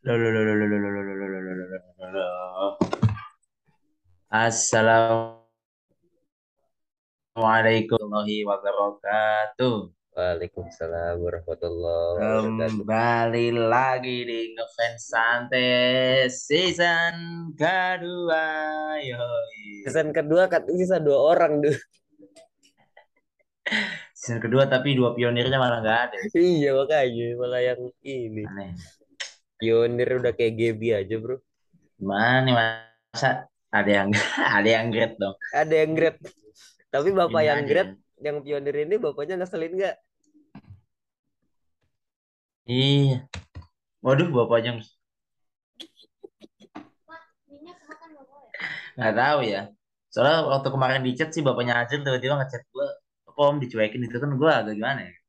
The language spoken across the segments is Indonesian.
Assalamualaikum warahmatullahi wabarakatuh. Waalaikumsalam warahmatullahi wabarakatuh. Kembali lagi di ngefans santai season kedua. Yoi. Season kedua kan sisa dua orang tuh. Season kedua tapi dua pionirnya malah nggak ada. iya makanya malah yang ini. Aneh. Pionir udah kayak Gaby aja bro. Gimana nih masa ada yang ada yang great dong. Ada yang great. Tapi bapak Ini yang great, yang pionir ini bapaknya ngeselin nggak? Iya. Waduh bapaknya nggak tahu ya. Soalnya waktu kemarin di chat sih bapaknya Azil tiba-tiba ngechat gue, kok om dicuekin itu kan gue agak gimana ya?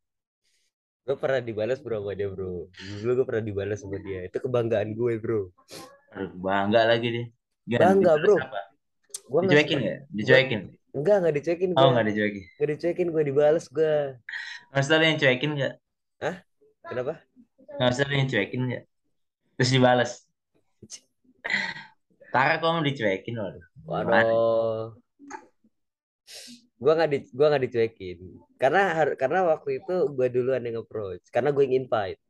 Gue pernah dibalas bro sama dia bro. Dulu gue pernah dibalas sama dia. Itu kebanggaan gue bro. Bangga lagi deh. Gimana, Bangga, bro. Apa? Gue Dicuekin ya? Dicuekin? Enggak, enggak dicekin gue. Oh nggak dicuekin. Nggak dicekin gue dibalas gue. Maksudnya lu yang cuekin nggak? Kenapa? Maksudnya lu yang cuekin nggak? Terus dibalas. Tara kok mau dicuekin waduh. Waduh. Gua nggak di gua nggak dicuekin. Karena karena waktu itu gua duluan yang approach. Karena gue yang invite.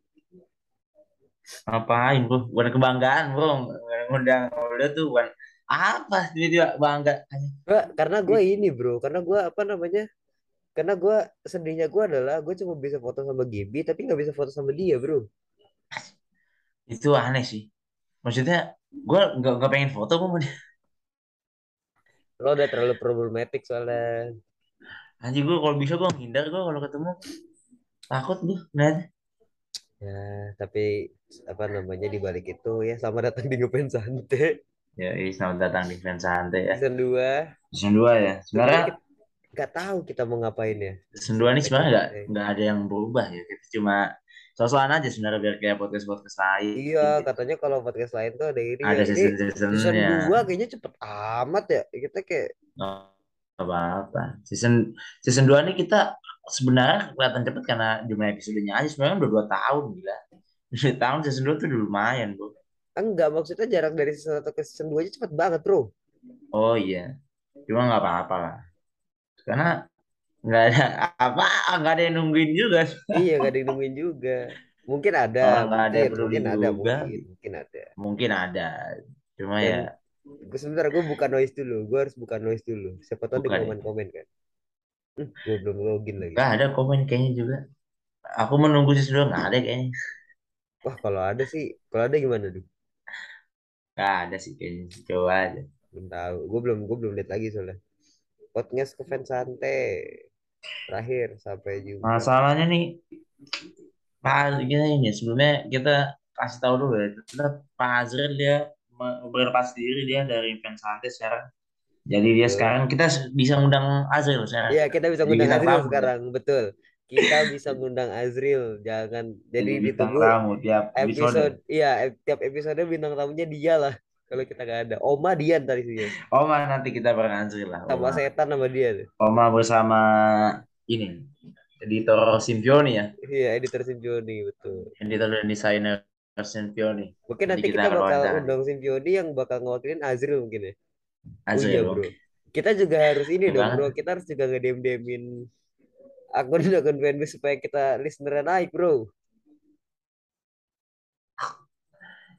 Ngapain bro? Bukan kebanggaan bro. Ngundang udah tuh bukan apa tiba-tiba bangga. Gua, karena gue ini bro. Karena gua apa namanya? Karena gua sedihnya gua adalah gue cuma bisa foto sama Gaby tapi nggak bisa foto sama dia bro. Itu aneh sih. Maksudnya gue nggak nggak pengen foto gue dia. Lo udah terlalu problematik soalnya. Anjing gue kalau bisa gue menghindar gue kalau ketemu takut gue nggak Ya tapi apa namanya di balik itu ya selamat datang di Ngefans Santai Ya, iya, selamat datang di fans santai ya. season 2. Season 2 ya. Sebenarnya Gak tahu kita mau ngapain ya. season 2 ini sebenarnya nggak nggak ada yang berubah ya. Kita cuma sosokan aja sebenarnya biar kayak podcast podcast lain. Iya, katanya kalau podcast lain tuh ada ini. Ada ya. Season season seasonnya. 2 kayaknya cepet amat ya. Kita kayak apa apa. Season season 2 ini kita sebenarnya kelihatan cepet karena jumlah episodenya aja sebenarnya udah dua tahun gila. Dua tahun season 2 tuh udah lumayan bro. enggak maksudnya jarak dari season 1 ke season 2 aja cepet banget, Bro. Oh iya. Cuma nggak apa-apa lah. Karena nggak ada apa nggak ada yang nungguin juga. iya, gak ada yang nungguin juga. Mungkin ada, Orang nggak ada mungkin, mungkin ada, mungkin, mungkin ada. Mungkin ada. Cuma Dan- ya sebentar gue buka noise dulu. Gue harus buka noise dulu. Siapa tahu di Buka deh. komen-komen kan. Gue belum login lagi. nggak ada komen kayaknya juga. Aku menunggu season 2 nggak ada kayaknya. Wah, kalau ada sih, kalau ada gimana tuh? Nggak ada sih kayaknya. Coba aja. Belum tahu. Gue belum gue belum lihat lagi soalnya. Podcast ke fans santai. Terakhir sampai jumpa. Masalahnya nih Pak kita ini sebelumnya kita kasih tahu dulu ya. Kita Pak Azril dia berlepas diri dia dari fans sekarang. Jadi dia Betul. sekarang kita bisa ngundang Azril sekarang. Iya, kita bisa ngundang Azril tamu. sekarang, betul. Kita bisa ngundang Azril, jangan. Jadi bintang ditunggu tamu tiap episode. episode, iya, tiap episode bintang tamunya dia lah. Kalau kita nggak ada, Oma Dian tadi sih. Oma nanti kita bareng Azril lah. Sama Oma. setan sama dia tuh. Oma bersama ini editor Simpioni ya, Iya, editor Simpioni, betul. editor dan desainer Simpioni. Mungkin Jadi nanti kita kita bakal wawancara. undang Simpioni yang bakal ngewakilin Azril mungkin ya. Azril. iya, bro. Kita juga harus ini Iya dong, bro. Kita harus juga ngedem-demin akun-akun fanbase supaya kita listener naik, bro.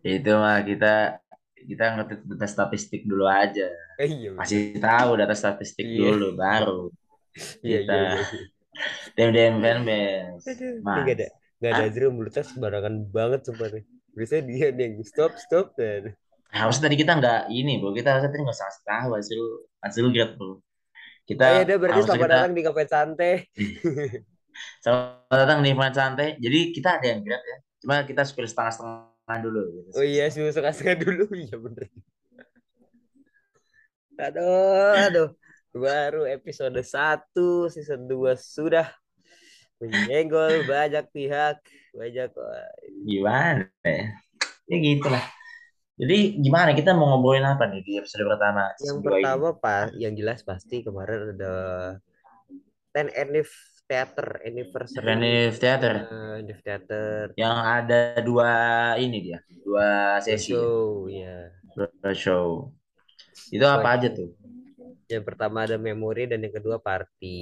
Itu mah kita kita ngerti data statistik dulu aja. Eh, iya. Kasih tahu data statistik Iya. dulu baru Iya, kita iya, iya. dem dem fanbase. Mas. gak ada gak ada Ah. Azril mulutnya sembarangan banget sumpah nih. Biasanya dia yang stop stop dan Harusnya tadi kita nggak ini bro, kita harusnya tadi nggak usah tahu hasil hasil grade bro. Kita Oh iya deh berarti selamat kita datang di kafe santai. selamat datang di fans santai. Jadi kita ada yang grade ya, cuma kita spill setengah setengah dulu. Gitu. Oh iya susu setengah dulu iya bener. Aduh aduh baru episode 1 season 2 sudah menyenggol banyak pihak banyak Gimana ya? Ya gitu lah. Jadi gimana kita mau ngobrolin apa nih di episode pertama? yang dua ini? pertama pak yang jelas pasti kemarin ada 10 annif Theater Anniversary. Reniff Theater Eh, Div Theater. yang ada dua ini dia, dua sesi, Show, ya. dua show. Itu apa aja tuh? Yang pertama ada memori dan yang kedua party.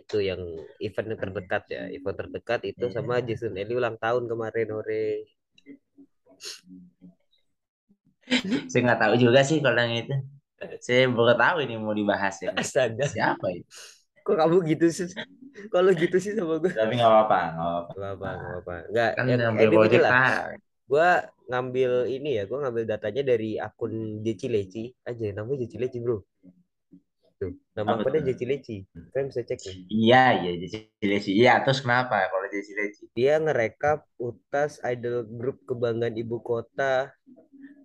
Itu yang event yang terdekat ya. Event terdekat itu sama Jason Eli ulang tahun kemarin ore. Saya nggak tahu juga sih kalau yang itu. Saya baru tahu ini mau dibahas ya. Astaga. Siapa ya? Kok kamu gitu sih? Kalau gitu sih sama gue. Tapi nggak apa-apa, nggak apa-apa. Gak apa, gak apa. Enggak, Kan yang ngambil project lah. Gua ngambil ini ya, gua ngambil datanya dari akun Jeci Leci. Aja namanya Jeci Leci, Bro. Nama Apa akunnya tuh? Jeci Leci. Kalian bisa cek nih. Iya, iya, Jesse Leci. Iya, terus kenapa kalau Jesse Leci? Dia ngerekap utas idol grup kebanggaan ibu kota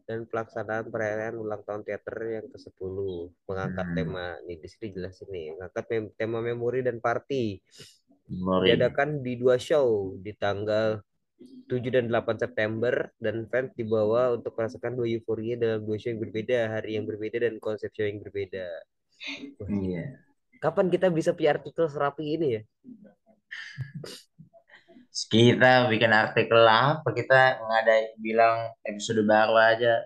dan pelaksanaan perayaan ulang tahun teater yang ke-10 mengangkat Hmm. tema nih di sini jelas ini mengangkat mem- tema memori dan party Memori. diadakan di dua show di tanggal 7 dan 8 September dan fans dibawa untuk merasakan dua euforia dalam dua show yang berbeda, hari yang berbeda dan konsep show yang berbeda. Iya. Kapan kita bisa punya artikel serapi ini ya? Kita bikin artikel apa? Kita ada bilang episode baru aja.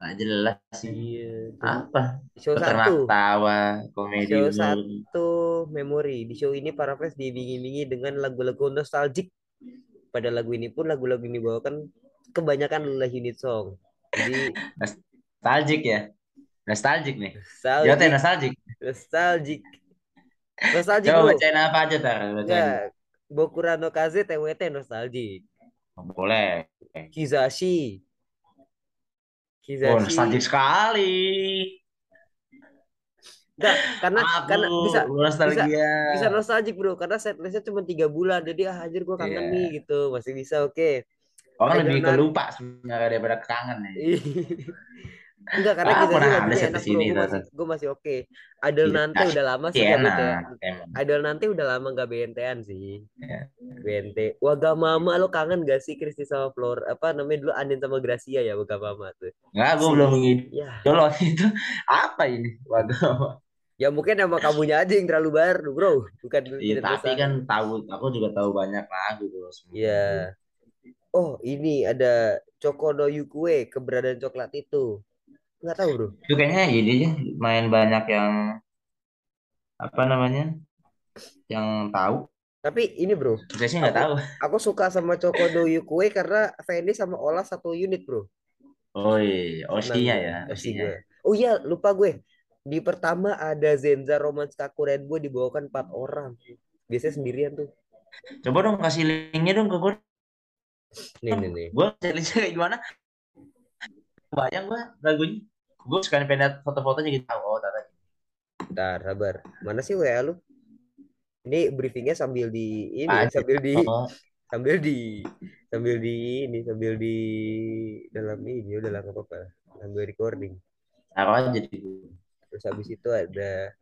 Nggak jelas sih. Iya. Apa? Show satu, tawa, komedi show satu memori. Di show ini para fans diiming-imingi dengan lagu-lagu nostalgic. Pada lagu ini pun lagu-lagu ini bawakan kebanyakan adalah unit song. Jadi Nostalgic ya? Nostalgic nih. nostalgic, Jatuh nostalgic. nostalgic, nostalgic Coba bacain apa aja tar? Bacain. Enggak, Bokura no Kaze TWT nostalgic. Boleh. Kizashi. Kizashi. Oh, nostalgic sekali. Enggak, karena Aku karena bisa nostalgia. bisa nostalgic bro karena setlistnya cuma tiga bulan jadi ah anjir gua kangen Iya. nih gitu masih bisa oke Orang Idol lebih kelupa sebenarnya daripada kangen nih. Enggak karena Ah, kita lagunya ada enak di sini, bro gue masih gue masih oke Idol Iya, nanti udah lama sih. Emang. Idol nanti udah lama gak BNT-an sih Iya. BNT Wagamama lo kangen gak sih Kristi sama Flor apa namanya dulu Andin sama Gracia ya Wagamama tuh Enggak, gue belum ya ngidol itu. Apa ini? Waduh. ya mungkin sama kamunya aja yang terlalu baru bro bukan Iya, tapi besar. kan tahu, aku juga tahu banyak lagu bro. Iya. Oh, ini ada Chokono Yukue, keberadaan coklat itu. Nggak tahu, Bro. Itu kayaknya ini aja main banyak yang apa namanya? Yang tahu. Tapi ini, Bro. Saya sih nggak tahu. Aku suka sama Chokono Yukue karena Fendi sama Ola satu unit, Bro. Oh iya, Oshinya ya, Oshi Oshinya. gue. Oh iya, lupa gue. Di pertama ada Zenza Romance Kaku Rainbow dibawakan empat orang. Biasanya sendirian tuh. Coba dong kasih linknya dong ke gue. Nih, nih, nih. Gue linknya kayak gimana? Bayang gue lagunya. Gue suka pengen lihat foto-fotonya gitu. Oh, tata. Bentar, sabar. Mana sih WA lu? Ini briefingnya sambil di ini, Aja. sambil di Oh, sambil di sambil di ini sambil di dalam ini udah lah apa-apa sambil recording taruh aja di terus habis itu ada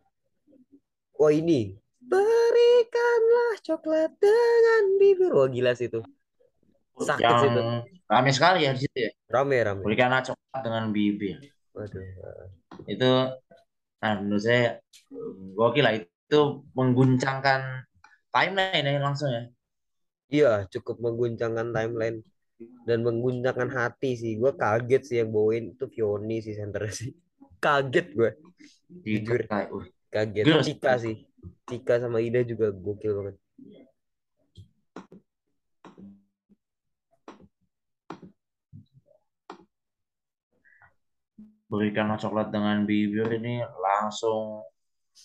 oh ini berikanlah coklat dengan bibir wah gila sih itu sakit yang sih itu rame sekali ya di situ ya. rame rame Berikan coklat dengan bibir. Waduh Itu nah, menurut saya gokil lah. Itu mengguncangkan timeline ya langsung ya. iya cukup mengguncangkan timeline dan mengguncangkan hati sih. Gue kaget sih yang bawain. Itu Fioni sih center sih. Kaget gue Jujur. uh, kaget. Tika sih. Tika sama Ida juga gokil banget berikan coklat dengan bibir ini langsung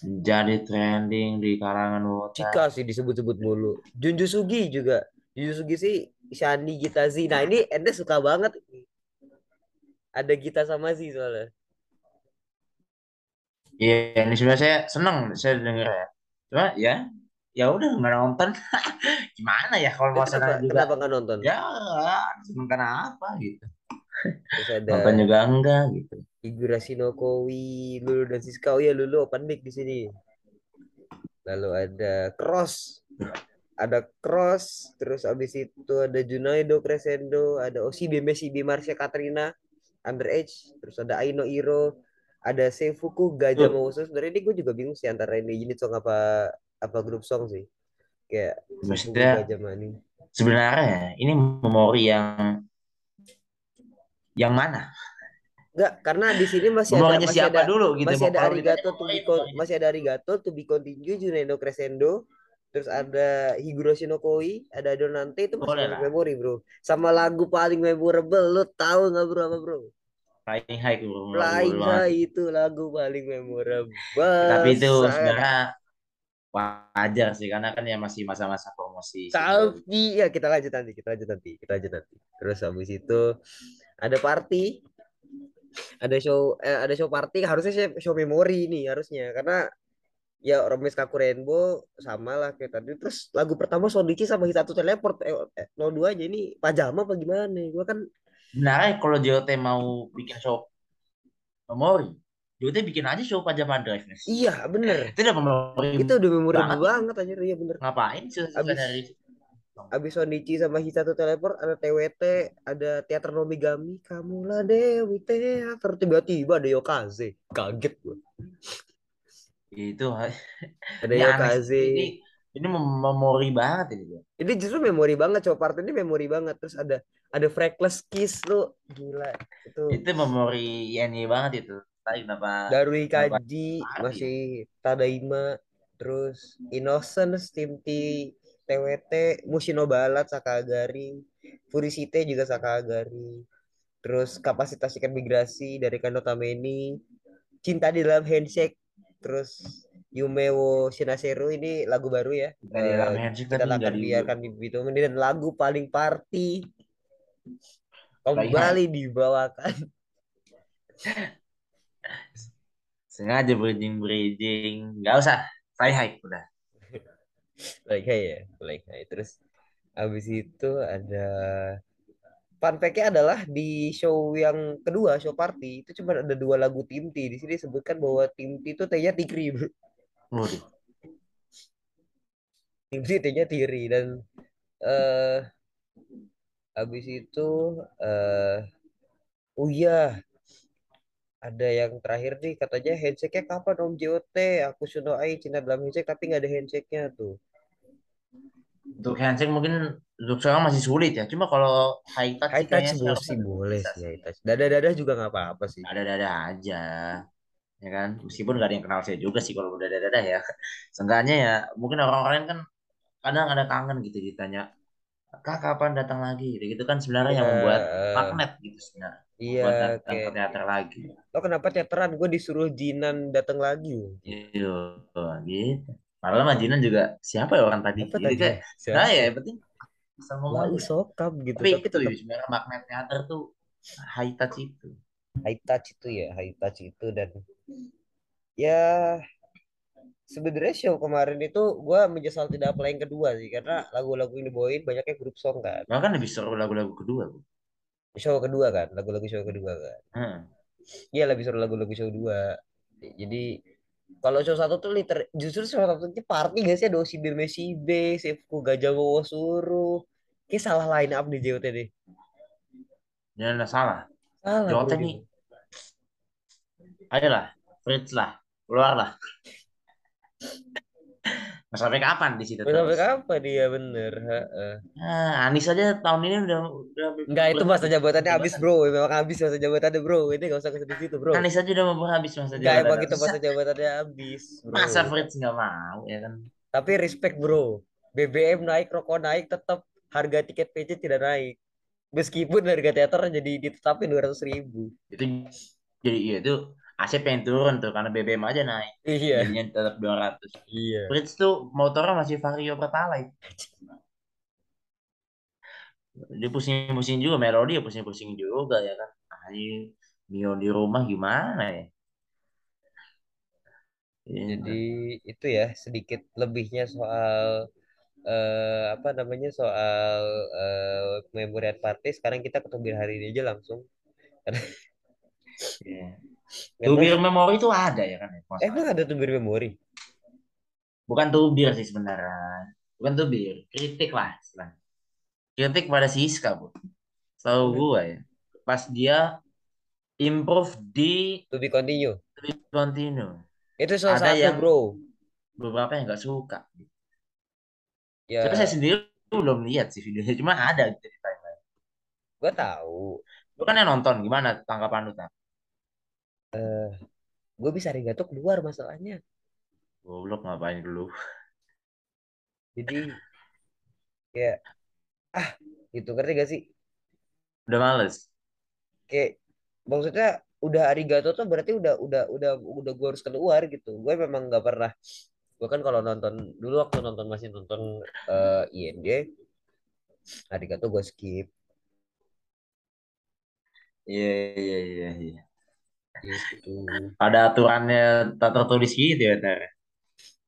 jadi trending di kalangan wota. Cika sih disebut-sebut mulu. Junju Sugi juga. Junju Sugi sih Shani Gita Z. Nah ini Ende suka banget. Ada Gita sama Z soalnya. Iya, ini sebenarnya saya senang saya denger ya. Cuma ya, ya udah nggak nonton. Gimana ya kalau mau senang juga? kenapa nggak nonton? Ya, senang karena apa gitu. Terus ada Nonton juga enggak gitu. Igura Shinokowi, Lulu dan Siska. Oh iya Lulu open mic di sini. Lalu ada Cross. Ada Cross, terus abis itu ada Junaido Crescendo, ada Osi Beme Sibi Marsha Katrina, Underage, terus ada Aino Iro, ada Seifuku Gajah Tuh. Mauso. Sebenarnya ini gue juga bingung sih antara ini unit song apa apa grup song sih. kayak Maksudnya Gajah Mani. sebenarnya ini memori yang yang mana? Enggak, karena di sini masih ada masih siapa ada dulu gitu? masih ada Arigato to be con- masih ada Arigato to be continue Junendo Crescendo terus ada Higurashi no Koi ada Adonante itu masih boleh memori bro sama lagu paling memorable lo tahu nggak bro apa bro Flying High lagu Flying. High itu lagu paling memorable Tapi itu sebenarnya wajar sih karena kan ya masih masa-masa promosi. tapi ya kita lanjut nanti kita lanjut nanti kita lanjut nanti terus habis itu ada party. Ada show eh, ada show party. Harusnya sih show memori ini harusnya. Karena ya Romes Kaku Rainbow sama lah kayak tadi. Terus lagu pertama Sonichi sama Hisato Teleport eh, eh, 02 aja ini pajama apa gimana? Gua kan Sebenarnya kalau JOT mau bikin show memori, JOT bikin aja show pajama drive iya bener. Itu udah memori itu udah memorable banget. banget aja iya bener. Ngapain sih Abis- abis Sonichi sama Hisato Teleport ada TWT ada teater Nomigami kamulah Dewi teater tiba-tiba ada Yokaze. Kaget gua. Itu ada sih. Yokaze. ini ini mem- memori banget ini ini justru memori banget coba part ini memori banget. Terus ada ada Freckles Kiss lu. Gila itu. Itu memori ini banget itu. Tadi kenapa Darui Kaji masih Tadaima terus Innocence tim T TWT Mushino Balat Sakagari Furisite juga Sakagari. Terus kapasitas ikan migrasi dari Kano Tameni Cinta di dalam handshake terus Yumewo Shinaseru ini lagu baru ya. Kita di dalam Eh, handshake kita akan di biarkan mimpi itu menit dan lagu paling party. Kembali dibawakan. Sengaja bridging bridging. Nggak usah. Fly high udah like hey ya like hey. Terus abis itu ada fun fact-nya adalah di show yang kedua show party itu cuma ada dua lagu tim T. Di sini disebutkan bahwa tim T itu T-nya Tikri bro. Waduh. tim T T-nya Tiri dan eh abis itu eh oh iya ada yang terakhir nih katanya handshake-nya kapan Om JOT aku sudah ai cinta dalam handshake tapi nggak ada handshake-nya tuh. Untuk handshake mungkin untuk sekarang masih sulit ya. Cuma kalau high touch high touch sih boleh sih high touch. Dada dada juga nggak apa-apa sih. Ada dada aja ya kan? Meskipun gak ada yang kenal saya juga sih kalau udah dada ya. Seenggaknya ya mungkin orang-orang kan kadang ada kangen gitu ditanya kak kapan datang lagi? Gitu, gitu kan sebenarnya yang Iya, membuat magnet gitu sebenarnya iya ke teater lagi lo kenapa teateran gue disuruh Jinan datang lagi. Iya, gitu. Padahal mah Jinan juga siapa ya orang tadi? apa Jadi tadi kayak, Siapa? nah ya yang penting bisa ngomong lalu sokap gitu Tapi tapi itu tetap sebenarnya magnet teater tuh high touch itu. high touch itu ya high touch itu dan ya sebenarnya show kemarin itu gue menyesal tidak apply yang kedua sih karena lagu-lagu yang dibawain banyaknya grup song kan Bahkan lebih seru lagu-lagu kedua. Bu. Show kedua kan lagu-lagu show kedua kan. Hmm. iya lebih seru lagu-lagu show dua. Jadi kalau show satu tuh liter justru show satu itu party gak sih? Ada Osibir Messi B Sefku Gajah Suruh. Kayak salah line up di JOT deh. Ada salah. salah bro. nih, ayolah, Fritz lah, keluar lah. Sampai kapan di situ sampai kapan dia bener heeh. Nah, Anis aja tahun ini udah udah Enggak itu masa jabatannya jabatan. habis bro memang habis masa jabatannya bro ini gak usah ke di situ bro Anis aja udah mau habis masa Enggak emang jabatan. itu masa Masa, jabatannya habis bro masa Fritz nggak mau ya kan? tapi respect bro BBM naik rokok naik tetap harga tiket PC tidak naik meskipun harga teater jadi ditetapin dua ratus ribu Itu jadi iya itu AC pengen turun tuh karena BBM aja naik. iya Jadinya tetap 200. iya Fritz tuh motornya masih Vario Pertalite. Dia pusing-pusing juga melodi ya pusing-pusing juga ya kan. Ah, ini Mio di rumah gimana ya? Iya. jadi itu ya sedikit lebihnya soal eh, apa namanya soal eh, memorial party sekarang kita ke tubir hari ini aja langsung Iya. Tubir memori itu ada ya kan? ya? Masalah. emang ada tubir memori Bukan tubir sih sebenarnya. Bukan tubir, kritik lah istilahnya. Kritik pada Siska, Bu. Tahu gua ya. Pas dia improve di to be continue continue. itu salah Ada satu yang- bro Beberapa yang nggak suka. Tapi saya Ya, sendiri belum lihat sih videonya, cuma ada gitu di timeline. gue tahu. Lu kan yang nonton, gimana tanggapan lu? Tang? Eh, gue bisa Arigato keluar masalahnya. Goblok ngapain dulu? Jadi kayak ah gitu ngerti gak sih? Udah males. Kayak maksudnya udah Arigato tuh berarti udah udah udah udah gue harus keluar gitu. Gue memang nggak pernah. Gue kan kalau nonton dulu waktu nonton masih nonton eh, INJ, Arigato gue skip Iya, iya, iya, iya. Gitu. Ada aturannya tak tertulis gitu ya, Ter?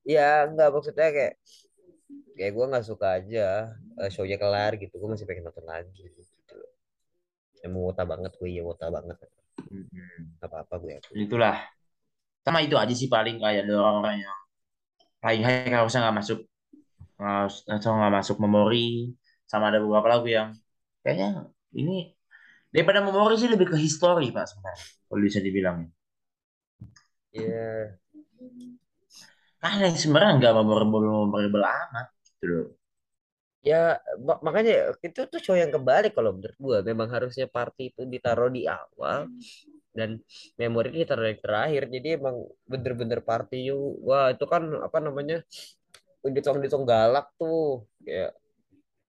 Ya nggak maksudnya kayak kayak gue nggak suka aja eh, show-nya kelar gitu. Gue masih pengen nonton lagi gitu. Emang wota banget gue ya wota banget. Mm-mm. Apa apa gue aku. Itulah. Sama itu aja sih paling kayak ada orang-orang yang paling high harusnya nggak masuk atau nggak masuk memori. Sama ada beberapa lagu yang kayaknya ini daripada memori sih lebih ke history pak sebenarnya. Kalau bisa dibilang. Iya. Karena sebenarnya nggak memorable memorable amat gitu loh. Ya mak- makanya itu tuh show yang kebalik kalau menurut gue. Memang harusnya party itu ditaruh di awal dan memori ditaruh yang terakhir. Jadi emang bener-bener party you. Wah itu kan apa namanya? Ditong-ditong galak tuh. Kayak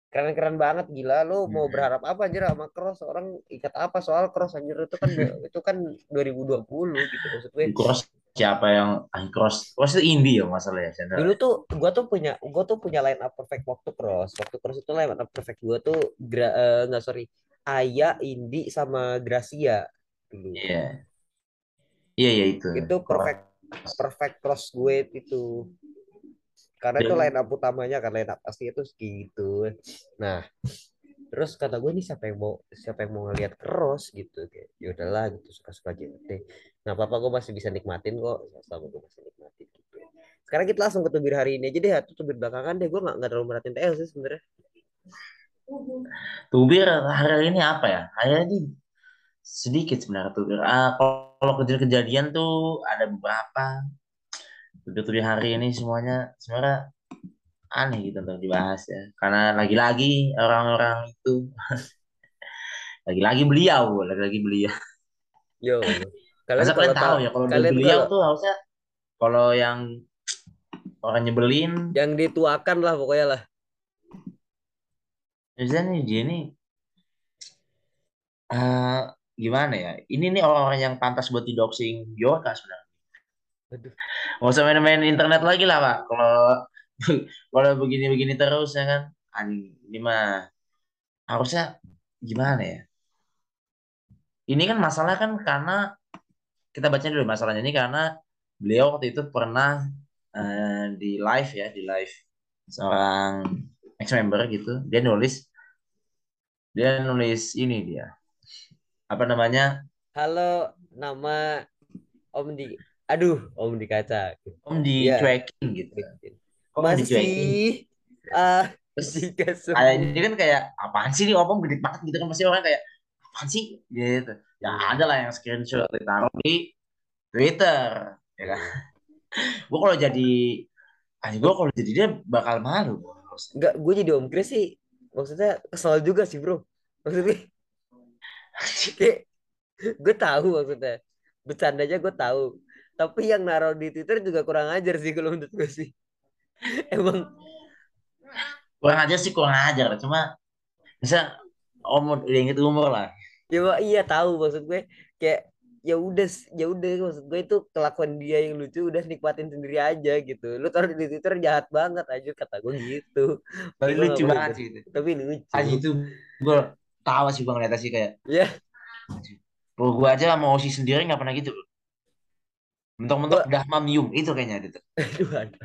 keren-keren banget gila. Lu mau Mm-mm. berharap apa anjir sama Cross? Orang ikat apa soal Cross anjir itu kan itu kan 2020 gitu maksud gue. Cross siapa yang ah, Cross Cross itu indie ya masalah ya Chandra. Dulu tuh gua tuh punya gua tuh punya line up perfect waktu Cross. Waktu Cross itu line up perfect gua tuh gra, eh, nggak sorry. Aya, Indi sama Gracia dulu. Iya. Iya ya itu. Itu perfect perfect cross gue itu. Karena itu line up utamanya kan line up asli itu segitu. Nah, terus kata gue nih siapa yang mau siapa yang mau ngeliat cross gitu kayak ya udahlah gitu suka-suka aja deh. Nggak apa-apa gue masih bisa nikmatin kok selama gue masih nikmatin gitu. Sekarang kita langsung ke tubir hari ini aja deh atau tubir belakangan deh gue nggak nggak terlalu merhatiin TL sih sebenarnya. Tubir hari ini apa ya? Hari ini sedikit sebenarnya Tubir. Ah, kalau kejadian kejadian tuh ada beberapa. Tubir-tubir hari ini semuanya sebenarnya aneh gitu untuk dibahas ya. Karena lagi-lagi orang-orang itu lagi-lagi beliau, lagi-lagi beliau. Yo, kalian Masa kalau kalian tahu ya kalau kalian beliau kalau tuh harusnya kalau yang orang nyebelin, yang dituakan lah pokoknya lah. biasanya nih dia nih eh, gimana ya? Ini nih orang-orang yang pantas buat di doxing Biorka sebenarnya. Aduh. Nggak usah main-main internet lagi lah, Pak. Kalau kalau begini-begini terus ya kan, ini mah harusnya gimana ya? Ini kan masalah kan karena kita baca dulu masalahnya ini karena beliau waktu itu pernah eh, di live ya, di live seorang ex member gitu, dia nulis dia nulis ini dia apa namanya Halo, nama Om di Aduh, Om di kaca. om Iya, dicuekin gitu om Masih dicuekin ah terus sembuh. ini kan kayak apaan sih nih om gede banget gitu kan pasti orang kayak apaan sih gitu ya ada lah yang screenshot ditaruh di Twitter ya kan gue kalau jadi ah gue kalau jadi dia bakal malu. Enggak, gue jadi Om Chris sih. Maksudnya kesel juga sih, Bro. Maksudnya gue tahu maksudnya. Bercandanya gue tahu. Tapi yang naruh di Twitter juga kurang ajar sih kalau menurut gue sih. Emang. Kurang ajar sih kurang ajar. Cuma bisa om udah inget umur lah. Ya iya tahu maksud gue. Kayak ya udah ya udah maksud gue itu kelakuan dia yang lucu udah nikmatin sendiri aja gitu. Lu taruh di Twitter jahat banget aja kata gue gitu. Tapi lucu banget sih itu. Tapi lucu. Aja itu gue tawa sih gue ngeliatnya sih kayak ya kalau gue aja mau si sendiri nggak pernah gitu mentok-mentok gue dah mamium itu kayaknya gitu aduh, aduh.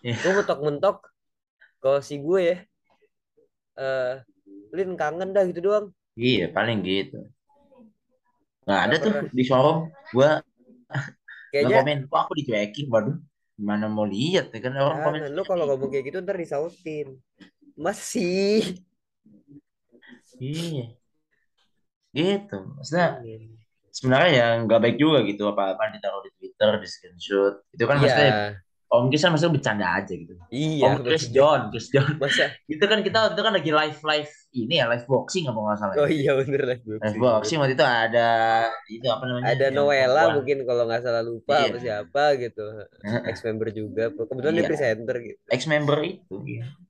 Ya. gue mentok-mentok kalau si gue ya. Eh Lin kangen dah gitu doang. Iya paling gitu. Nggak ada tuh di showroom. Gue kayaknya komen kok aku dicuekin? Waduh gimana mau lihat ya kan orang komen? lu kalau ngomong kayak gitu ntar disautin. Masih. Iya. Gitu maksudnya sebenarnya ya nggak baik juga gitu apa apa ditaruh di Twitter di screenshot itu kan Iya, maksudnya Om Chris kan maksudnya bercanda aja gitu. Iya, Om Chris. John, Chris John. Masa? Itu kan kita itu kan lagi live live ini ya live boxing apa nggak salah. Oh ya? iya bener lah. Live boxing waktu itu ada itu apa namanya? Ada Noella perempuan. mungkin kalau nggak salah lupa Iya. apa siapa gitu. Ex member juga. Kebetulan dia Iya. presenter gitu. Ex member itu.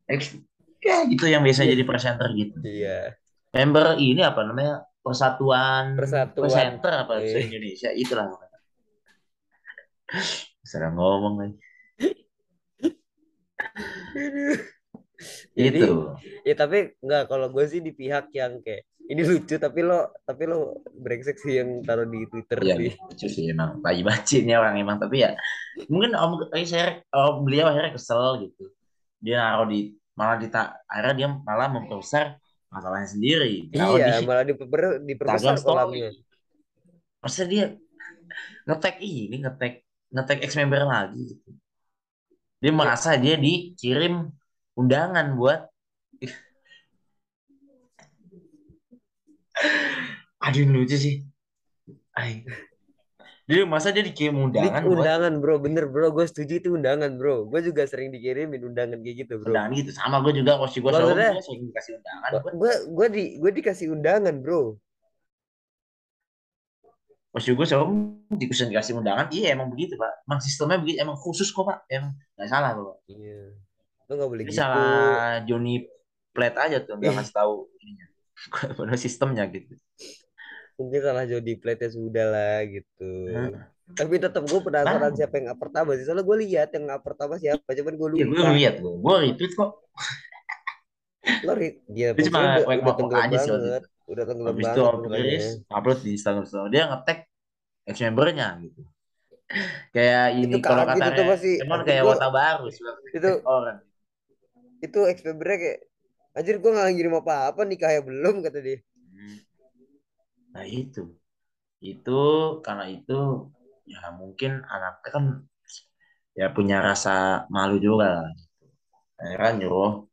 Ex ya gitu yang biasa jadi presenter gitu. Iya. Member ini apa namanya? Persatuan Persatuan. Presenter apa se Indonesia itulah. Sedang ngomong lagi. Jadi Itu. ya tapi nggak kalau gue sih di pihak yang kayak ini lucu tapi lo tapi lo brengsek sih yang taruh di Twitter Iya, sih. lucu sih emang. Lagi bacinnya orang emang. Tapi ya mungkin Om eh, saya oh, beliau akhirnya kesel gitu. Dia naruh di malah di akhirnya dia malah memperbesar masalahnya sendiri. Iya, di malah diper, diperbesar kolamnya. Maksudnya dia ngetek ini, ngetek ngetek ex member lagi gitu. Dia merasa dia dikirim undangan buat Aduh lucu sih. Ay. Dia masa dia dikirim Di undangan buat undangan bro, bener bro, gue setuju itu undangan bro. Gue juga sering dikirimin undangan kayak gitu bro. undangan gitu. Sama gue juga posisi gue selalu gue sering dikasih undangan. Gue Gue di gue dikasih undangan bro. posisi gue selalu dikasih dikasih undangan. Iya emang begitu pak. Emang sistemnya begitu. Emang khusus kok pak. Emang nggak salah kok. Iya. Lo nggak boleh Ini gitu. salah Johnny Plate aja tuh nggak Ih. ngasih tahu ininya. Sistemnya gitu. Mungkin salah Jody Plate ya sudah lah gitu. Hmm. Tapi tetap gue penasaran Nah. siapa yang up pertama sih. Soalnya gue lihat yang up pertama siapa, cuman gue Iya gue lupa. lihat gue. Gue retweet kok. Lo ri- dia Dia cuma udah, tenggelam aja sih banget. Udah tenggelam Habis itu banget. Chris upload di Instagram story. Dia nge-tag ex membernya gitu. Kayak ini Itu kalau kaget kata itu pasti. emang kayak gua- wata baru sih. Itu orang. itu ex membernya kayak Anjir gue gak ngirim apa-apa nikahnya belum kata dia. Hmm. Nah itu, itu karena itu ya mungkin anaknya kan ya punya rasa malu juga lah. Akhirnya nyuruh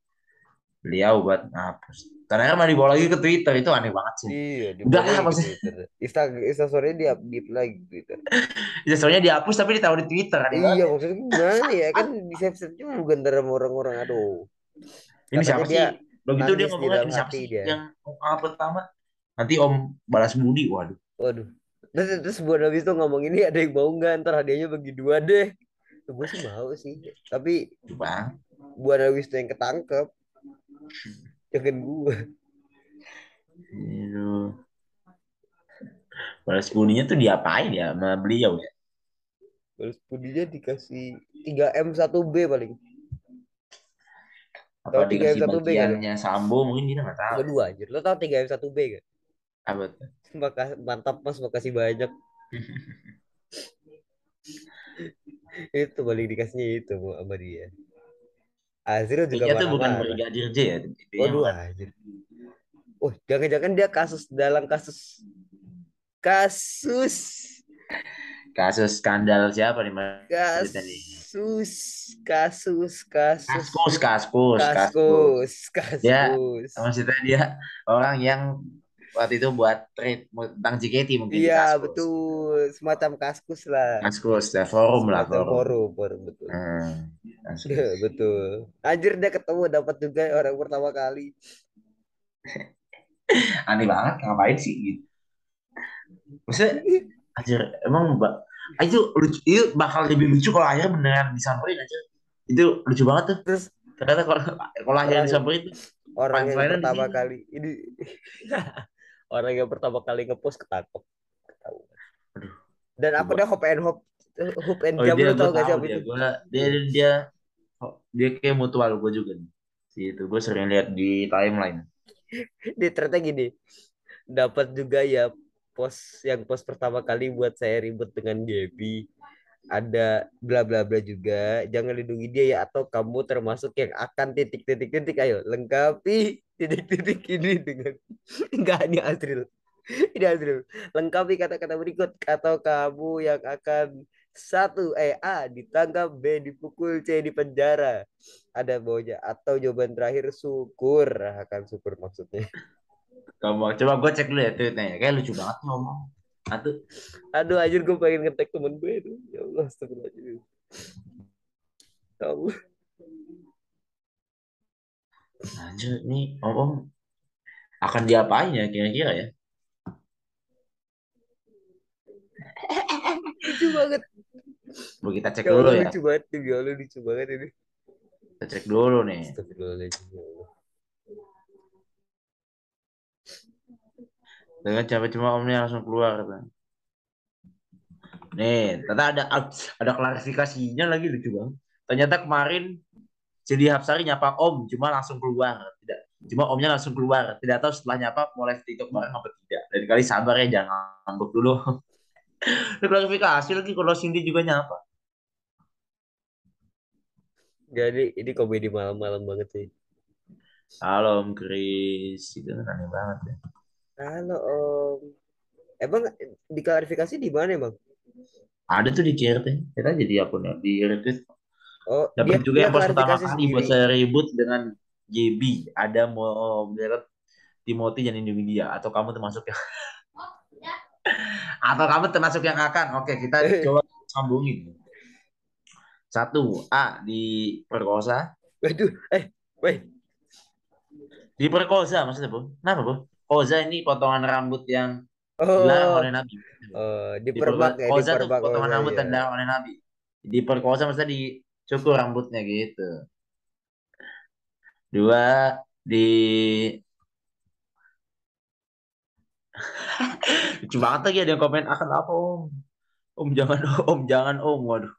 beliau buat ngapus. Karena malah dibawa lagi ke Twitter itu aneh banget sih. Iya, Udah lah, maksudnya. Twitter. Insta Insta story dia update lagi Twitter. Ya, soalnya dihapus tapi ditaruh di Twitter. Aneh. Iya, maksudnya gimana ya kan di save save juga ntar sama orang-orang aduh. Ini Katanya siapa dia sih? Begitu dia ngomongnya ini siapa sih dia. yang apa pertama? Nanti Om balas budi, waduh. Waduh. Terus, terus buat habis itu ngomong ini ada yang mau nggak ntar hadiahnya bagi dua deh. Gue sih mau sih. Tapi Bang. buat habis itu yang ketangkep. Jangan gue. Aduh. Balas budinya tuh diapain ya sama beliau ya? Balas budinya dikasih 3M 1B paling. Apa Tahu dikasih 3M 1B kan? bagiannya Sambo mungkin dia nggak tahu. Kedua anjir. Lo tau 3M 1B kan? Apa tuh? Maka, mantap mas, makasih banyak. itu paling dikasihnya itu Bu, sama dia. Azril juga tuh bukan. Brigadir J ya. Dia Waduh. Oh, jangan-jangan dia kasus dalam kasus kasus Kasus skandal siapa nih Mas? Cerita nih. kasus kasus kasus Kaskus, kaskus, kaskus. kasus Ya, kasus. Maksudnya dia orang yang waktu itu buat trade tentang JKT mungkin Iya, Kaskus. betul. Semacam kaskus lah. Kaskus, ya forum lah Semacam forum. forum, forum betul. Hmm, Kaskus. Betul. Anjir dia ketemu dapat juga orang pertama kali. Aneh banget, ngapain sih gitu. Maksudnya, anjir, emang mbak, ah, itu lucu, itu bakal lebih lucu kalau akhirnya beneran disamperin aja. Itu lucu banget tuh. Terus Ternyata kalau kalau akhirnya disamperin orang yang pertama kali ini orang yang pertama kali ngepost ketangkep ketahuan. Dan Coba. dia hop and hop hop and oh jump dia lu tau gak tahu siapa dia, itu? gue dia dia dia kayak mutual gue juga nih. Si itu gue sering lihat di timeline. Dia ternyata gini. Dapat juga ya post yang post pertama kali buat saya ribut dengan Gaby. Ada bla bla bla juga. Jangan lindungi dia ya atau kamu termasuk yang akan titik titik titik ayo lengkapi titik titik ini dengan enggak ini Azril. Ini Azril. Lengkapi kata-kata berikut atau kamu yang akan satu eh A ditangkap B dipukul C di penjara ada baunya atau jawaban terakhir syukur akan syukur maksudnya Kamu coba gue cek dulu ya tweetnya. Kayak lucu banget ngomong. Atau aduh anjir gue pengen ngetek temen gue itu ya Allah astagfirullahaladzim Ya Allah. Anjir, nih om om akan diapain ya kira-kira ya? Lucu banget. Mau kita cek Ya dulu ya. lucu banget. Demi Allah lucu banget ini. Kita cek dulu nih. Astagfirullahaladzim. ya Allah. Dengan coba cuma omnya langsung keluar. Bang. Nih, ternyata ada ada klarifikasinya lagi lucu banget. Ternyata kemarin jadi Hapsari nyapa Om, cuma langsung keluar. Tidak, cuma Omnya langsung keluar. Tidak tahu setelah nyapa mau live TikTok bareng apa tidak. Dan kali sabar ya, jangan ngambek dulu. Klarifikasi lagi kalau Cindy juga nyapa. Jadi ini komedi malam-malam banget sih. Halo Om Chris, itu kan aneh banget ya. Halo Om. Emang diklarifikasi di mana emang? Ada tuh di CRT, kita jadi akunnya di retweet. Oh, Dapat dia juga dia yang post pertama kali buat sendiri. saya ribut dengan JB. Ada mau beret Timothy dan Indonesia atau kamu termasuk yang atau kamu termasuk yang akan. Oke, kita coba sambungin. Satu, A diperkosa. Waduh, eh, wait. Diperkosa maksudnya, Bu? Kenapa, Bu? Koza ini potongan rambut yang Oh, dilarang oleh Nabi. oh, diperbak ya, Koza tuh potongan Koza, rambut ya. yang dilarang oleh Nabi. Diperkosa maksudnya dicukur rambutnya gitu. Dua, di lucu banget lagi ada yang komen akan apa om om jangan om jangan om waduh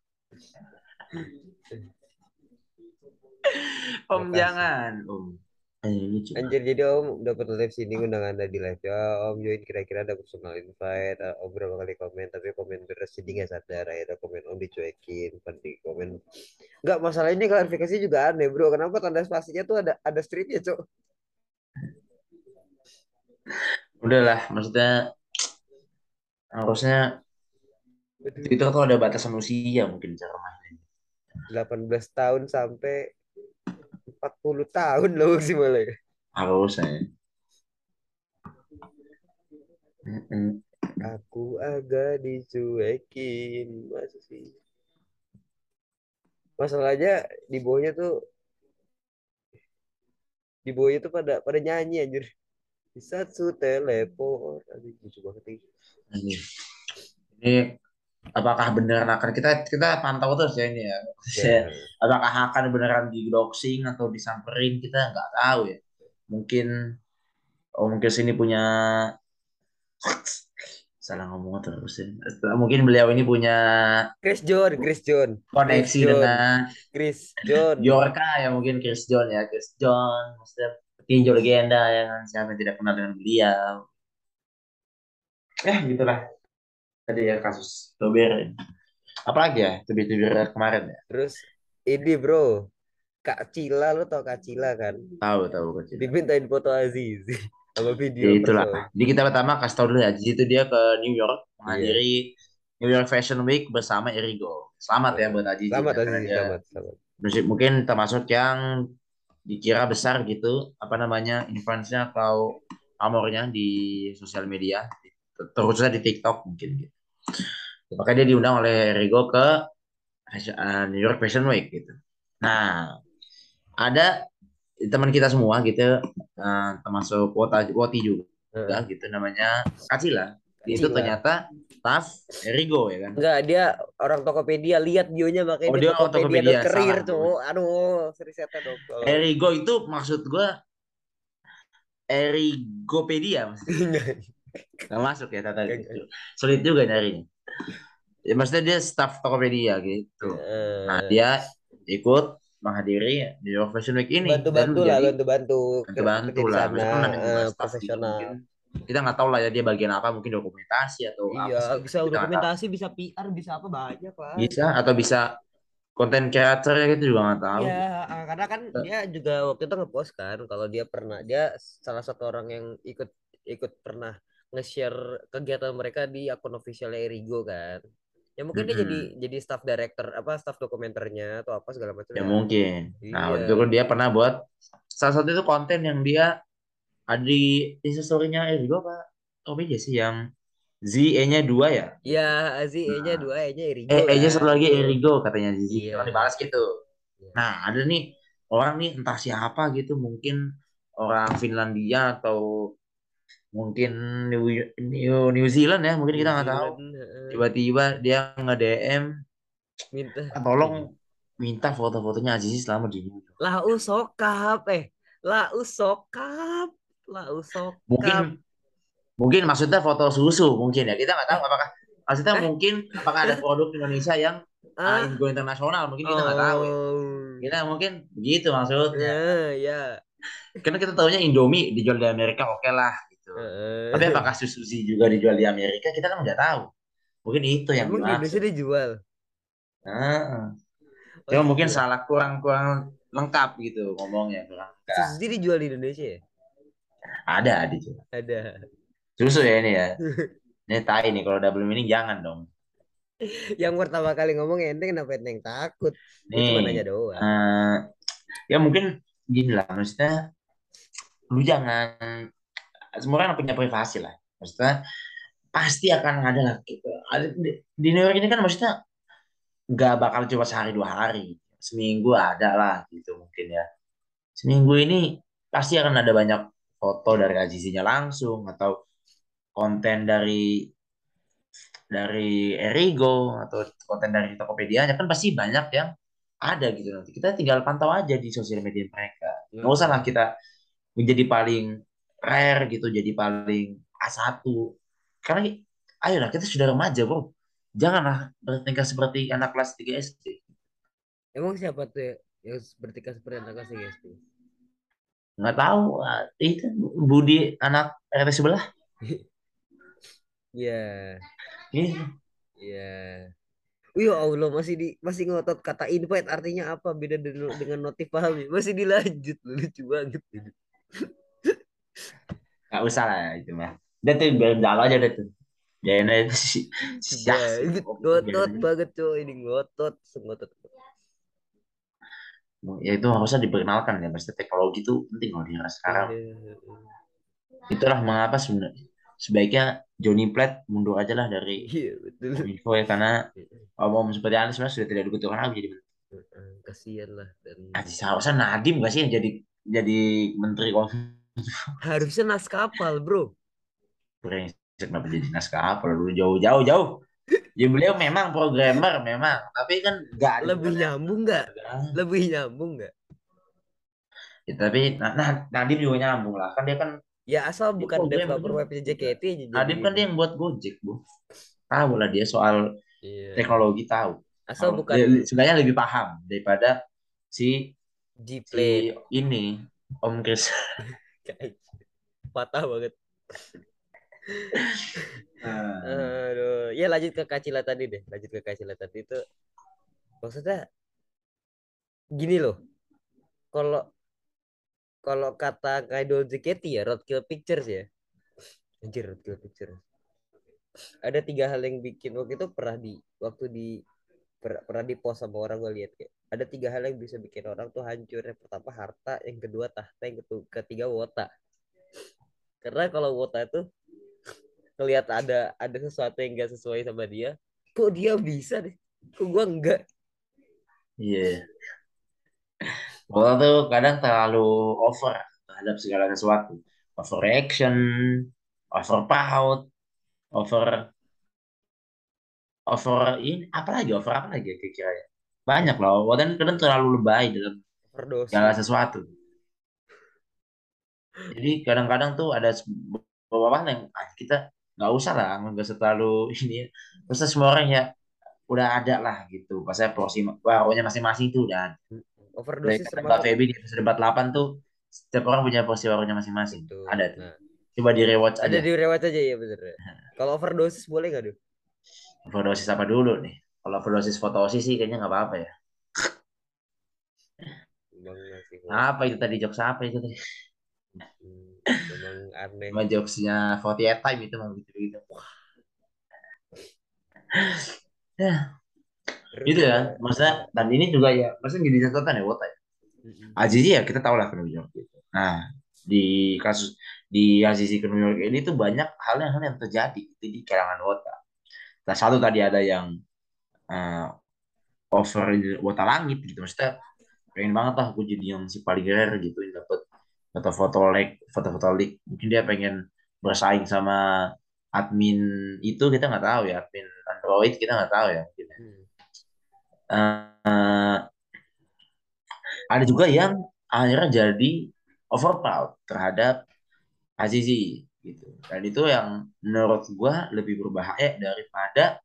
om Makasih. jangan om Anjir, lucu Anjir jadi Om dapat live sini undangan ada di live ya Om. Join kira-kira ada personal invite eh, Om berapa kali komen tapi komen beres jadi nggak sadar akhirnya komen Om dicuekin di komen. Nggak masalah ini klarifikasi juga aneh bro. Kenapa tanda spasinya tuh ada ada stripnya cok? Udahlah maksudnya harusnya Twitter tuh ada batasan usia mungkin cara mainnya. 18 tahun sampai 40 tahun loh maksimalnya harusnya Mm-mm. aku agak dicuekin masa sih? Masalahnya di bawahnya tuh di bawahnya tuh pada pada nyanyi anjir. Di satu telepon aduh lucu banget ini apakah beneran akan kita kita pantau terus ya ini ya. Ya apakah akan beneran di doxing atau disamperin kita nggak tahu ya. Mungkin oh mungkin sini punya salah ngomong terus ya. mungkin beliau ini punya Chris John Chris John. Chris koneksi John. dengan Chris John. Bjorka ya mungkin Chris John ya. Chris John maksudnya petinju legenda ya kan siapa yang tidak kenal dengan beliau. Eh gitulah tadi ya kasus Tober apalagi ya tubir-tubir kemarin ya? Terus ini bro Kak Cila lo tau Kak Cila kan? Tahu tahu kecil dimintain foto Aziz sama ya video itulah. person jadi kita pertama kasih tahu dulu ya jadi itu dia ke New York menghadiri New York Fashion Week bersama Erigo. Selamat ya buat Aziz selamat ya, Aziz. selamat selamat. musik mungkin termasuk yang dikira besar gitu apa namanya influence-nya atau pamornya di sosial media terusnya di TikTok mungkin gitu makanya dia diundang oleh Rigo ke eh, New York Fashion Week gitu nah ada teman kita semua gitu eh, termasuk Wota Woti juga Heeh. gitu namanya Kacila itu Kacila. ternyata staff Rigo ya kan Enggak, dia orang Tokopedia. Lihat bionya makanya Oh, dia Tokopedia, Tokopedia.career salah. tuh. Aduh, risetnya dong. Erigo itu maksud gua Erigopedia maksudnya Gak masuk ya tata gitu. Sulit juga nyarinya. Ya maksudnya dia staff Tokopedia gitu. Eh, Nah dia ikut menghadiri New York Fashion Week ini bantu-bantu dan lah, bantu-bantu bantu-bantu di lah. kan eh, gitu, profesional. kita nggak tahu lah ya dia bagian apa mungkin dokumentasi atau apa Iya, sih. bisa Kita dokumentasi, bisa PR, bisa apa banyak lah. bisa atau bisa konten creator ya gitu juga nggak tahu. Iya, ah, karena kan dia juga waktu itu ngepost kan kalau dia pernah dia salah satu orang yang ikut ikut pernah nge-share kegiatan mereka di akun officialnya Erigo kan. Ya mungkin dia jadi jadi staff director apa staff dokumenternya atau apa segala macam Ya mungkin. Iya. Nah waktu itu dia pernah buat salah satu itu konten yang dia ada di instastory-nya Erigo apa? Oh media sih yang Z E-nya dua ya? Iya, Azi E-nya Nah. dua, E-nya Erigo. Eh, E-nya kan. satu lagi Erigo katanya Zizi. Iya. Kalau dibalas gitu. Nah, ada nih orang nih entah siapa gitu, mungkin orang Finlandia atau mungkin New, New, New Zealand ya, mungkin New kita nggak tahu. Zealand heeh. Tiba-tiba dia nge-DM, minta "Ah, tolong minta foto-fotonya Azizi selama di New York. lau sokap eh lau sokap lau sokap Mungkin mungkin maksudnya foto susu mungkin ya. Kita nggak tahu apakah maksudnya Eh? mungkin apakah ada produk Indonesia yang uh, ah go internasional mungkin kita nggak tahu ya. oh Kita mungkin begitu maksudnya. ya ya Karena kita tahunya Indomie dijual di Amerika oke lah gitu. Heeh. Tapi apakah Suzuki juga dijual di Amerika kita kan nggak tahu. Mungkin itu yang emang di Indonesia dimaksud. dijual Heeh. Oh, Cuma mungkin dijual. salah kurang kurang lengkap gitu ngomongnya kurang. Suzuki dijual di Indonesia ya Ada di situ. ada Susu ya ini ya. Ini tai nih kalau double meaning jangan dong. yang pertama kali ngomong enteng kenapa enteng takut Gua cuma Nih. nanya doang eh, ya mungkin gini lah maksudnya lu jangan semua kan punya privasi lah. Maksudnya pasti akan ada lah. Gitu. Di New York ini kan maksudnya nggak bakal cuma sehari dua hari. Seminggu ada lah gitu mungkin ya. Seminggu ini pasti akan ada banyak foto dari Azizinya langsung atau konten dari dari Erigo atau konten dari Tokopedia kan pasti banyak yang ada gitu. Nanti kita tinggal pantau aja di sosial media mereka. Nggak usah lah kita menjadi paling rare gitu jadi paling A1 karena ayolah kita sudah remaja bro. Janganlah bertingkah seperti anak kelas 3 SD emang siapa tuh ya yang bertingkah seperti anak kelas tiga SD nggak tahu ah, itu Budi anak RT sebelah. Ya Iya. ya Wih, ya Allah masih di masih ngotot kata invite artinya apa? Beda dengan, notif paham ya? Masih dilanjut lu lucu banget. Nggak usah lah itu mah. Udah tuh biarin jalan aja deh tuh. Biarin aja tuh si si Syah, si Banget, Oki, ngotot banget coy ini ngotot ngotot ya itu harusnya diperkenalkan ya pasti teknologi itu penting loh di era sekarang. Itulah mengapa sebenarnya sebaiknya Johnny Plat mundur aja lah dari iya betul. Kominfo ya karena omong seperti Anies sebenarnya sudah tidak dibutuhkan lagi jadi kasihan lah. Dan Aziz harusnya Nadim gak sih yang jadi jadi menteri kominfo harusnya naskapal bro. Brengsek, kenapa jadi naskah apa dulu jauh-jauh jauh ya beliau memang programmer memang. Tapi kan gak ada lebih nyambung nggak? lebih nyambung nggak? Ya, tapi nah, nah, Nadim juga nyambung lah. Kan dia kan ya asal Dia bukan developer webnya JKT Nadim kan dia yang buat Gojek bu tahu lah dia soal Iya. teknologi tahu. Asal bukan dia- sebenarnya lebih paham daripada si G-Play si ini Om Chris patah banget Nah, Aduh, ya lanjut ke Kacila tadi deh. Lanjut ke Kacila tadi itu maksudnya gini loh. Kalau kalau kata Idol JKT ya Roadkill Pictures ya. Anjir Roadkill Pictures. Ada tiga hal yang bikin waktu itu pernah di waktu di per- pernah di post sama orang gue lihat kayak ada tiga hal yang bisa bikin orang tuh hancur. Yang pertama harta, yang kedua tahta, yang ketiga wota. Karena kalau wota itu ngelihat ada ada sesuatu yang gak sesuai sama dia kok dia bisa deh kok gua enggak Iya. Orang tuh kadang terlalu over terhadap segala sesuatu. Overreaction, over proud, over over ini apa lagi over apa lagi ya kira-kira banyak loh. Dan kadang terlalu lebay dalam overdose segala sesuatu. Jadi kadang-kadang tuh ada beberapa yang ah, kita nggak usah lah, nggak terlalu ini. Usah semua orang ya udah ada lah gitu. Pasnya porsi warungnya masing-masing tuh ada. Overdose kata Mbak Feby di episode 48 tuh setiap orang punya porsi warungnya masing-masing. Ada tuh. Nah, Coba di rewatch ada aja. di rewat aja ya bener kalau overdosis boleh nggak tuh Overdosis apa dulu nih? Kalau overdosis fotosis sih kayaknya nggak apa-apa ya. memang Apa itu tadi jokes apa itu tadi? Hmm, memang aneh Cuma jokesnya 48 time itu mah gitu-gitu. Ya, gitu ya. Maksudnya dan ini juga ya, maksudnya jadi catatan ya Wota. Mm-mm. Azizi ya kita tahu lah ke New York gitu. Nah, di kasus di Azizi ke New York ini tuh banyak hal yang hal yang terjadi itu di kalangan Wota. Nah, satu tadi ada yang eh, over Wota langit gitu. Maksudnya pengen banget lah gue jadi yang si paling rare gitu yang dapet foto-foto like foto-foto leak mungkin dia pengen bersaing sama admin itu kita nggak tahu ya admin Android kita nggak tahu ya mungkin ya. Hmm. Eh, ada juga yang akhirnya jadi overproud terhadap Azizi gitu dan itu yang menurut gua lebih berbahaya daripada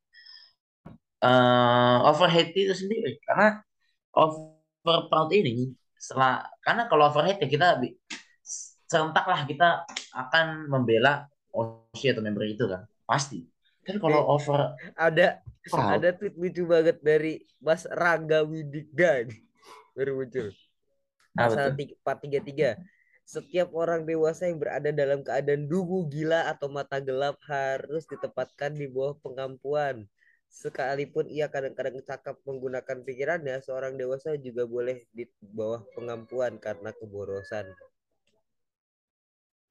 eh overhate itu sendiri karena overproud ini setelah karena kalau overhate ya kita bi- serentak lah kita akan membela Oshi atau member itu kan pasti kan kalau Eh. over Ada proud ada tweet lucu banget dari Mas Rangga Widigda nih. baru muncul. apa Pasal tuh? ti- 433. Setiap orang dewasa yang berada dalam keadaan dungu, gila, atau mata gelap harus ditempatkan di bawah pengampuan. Sekalipun ia kadang-kadang cakap menggunakan pikirannya, seorang dewasa juga boleh di bawah pengampuan karena keborosan.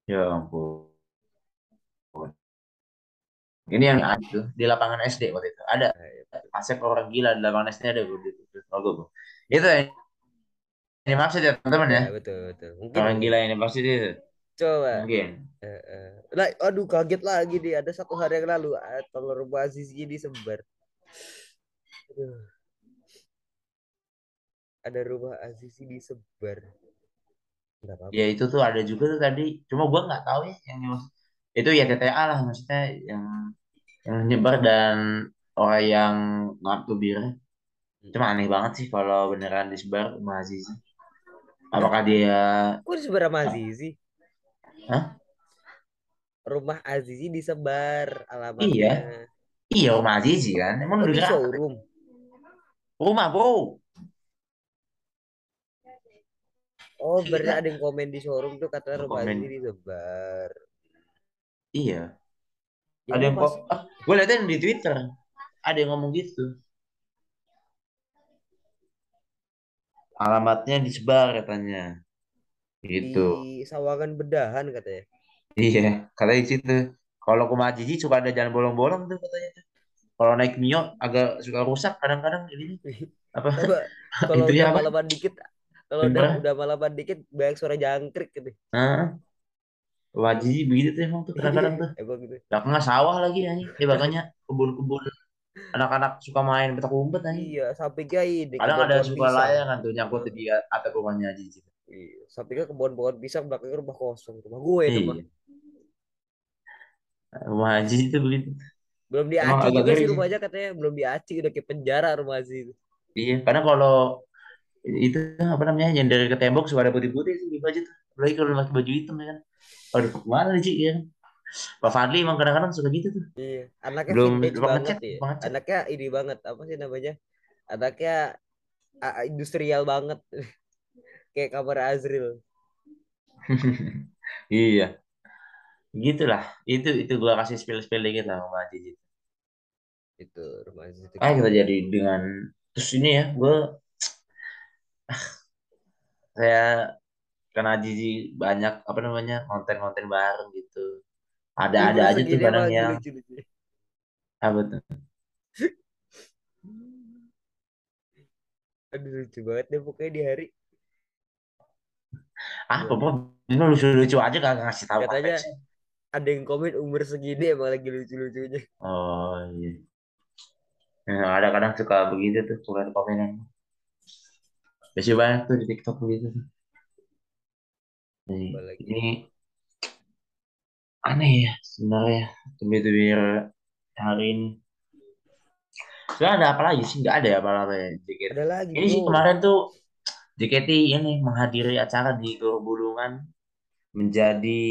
ya ampun ini yang itu di lapangan SD waktu itu ada Nah, itu. Asep orang gila di lapangan SD ada itu yang ini maksud ya teman-teman ya Ya, betul, betul. Mungkin orang gila yang dimaksud itu coba. mungkin Eh, eh. Lah, aduh kaget lagi nih. Ada satu hari yang lalu ah, telur basis gini disebar. Aduh. Ada rumah Azizi disebar. Enggak apa-apa. ya itu tuh ada juga tuh tadi cuma gue nggak tahu ya yang dimaksud itu ya TTA lah maksudnya yang yang nyebar dan orang yang ngaku bir cuma aneh banget sih kalau beneran disebar Aziz apakah dia Kok disebar sama Azizi? Hah? Rumah Azizi disebar alamatnya. iya rumah Aziz kan emang Oh, udah showroom. rumah bro Oh, berarti Gila. ada yang komen di showroom tuh katanya rumah Komen. Azizi disebar. iya Ya, ada yang pas- kok ah, gue liatin di Twitter ada yang ngomong gitu alamatnya disebar katanya. Gitu. Di Sawangan Bedahan katanya. iya katanya di situ. Kalau ke Majiji suka ada jalan bolong-bolong tuh katanya kalau naik Mio agak suka rusak kadang-kadang ini apa? Kalau udah ya, apa? malaman dikit kalau udah udah malaman dikit banyak suara jangkrik gitu. Nah, Majiji begitu tuh emang tuh kadang-kadang tuh. Emang gitu. belakangnya sawah lagi ya ya belakangnya kebun-kebun anak-anak suka main petak umpet aja Iya, sampai ini kadang ada suka pisang. layangan tuh nyangkut di atap rumahnya Jiji Iya, sampai ke kebun-kebun pisang belakangnya rumah kosong. Rumah gue iya rumah Haji itu begitu Belum diaci agak juga sih sih. rumahnya katanya belum diaci udah kayak penjara rumah Aziz itu. iya karena kalau itu apa namanya yang dari ke tembok suka ada putih-putih sih di baju tuh apalagi kalau pakai baju hitam ya kan aduh ke mana Ci ya kan Pak Fadli emang kadang-kadang suka gitu tuh Iya, anaknya Belum banget ya. ngechat. Anaknya ini banget apa sih namanya? Anaknya ah, ah, industrial banget. kayak kamar Azril. iya gitulah itu itu gua kasih spill spill dikit lah sama Haji Itu rumah Aziz itu. ah kita jadi dengan terus ini ya gue saya karena Jiji banyak apa namanya konten-konten baru gitu ada ada Umur aja tuh kadang yang apa tuh Aduh lucu banget deh pokoknya di hari. ah pokoknya ini lucu-lucu aja gak ngasih tahu Katanya apa ada yang komen umur segini emang lagi lucu-lucunya. oh iya. Nah, ada kadang suka begitu tuh komen komenan biasanya banyak tuh di TikTok begitu tuh. Ini aneh ya sebenarnya tubir-tubir hari ini. Sebenarnya ada apa lagi sih? Nggak ada ya apa-apa ya JKT Ada lagi. Ini sih kemarin tuh JKT ini menghadiri acara di Gor Bulungan menjadi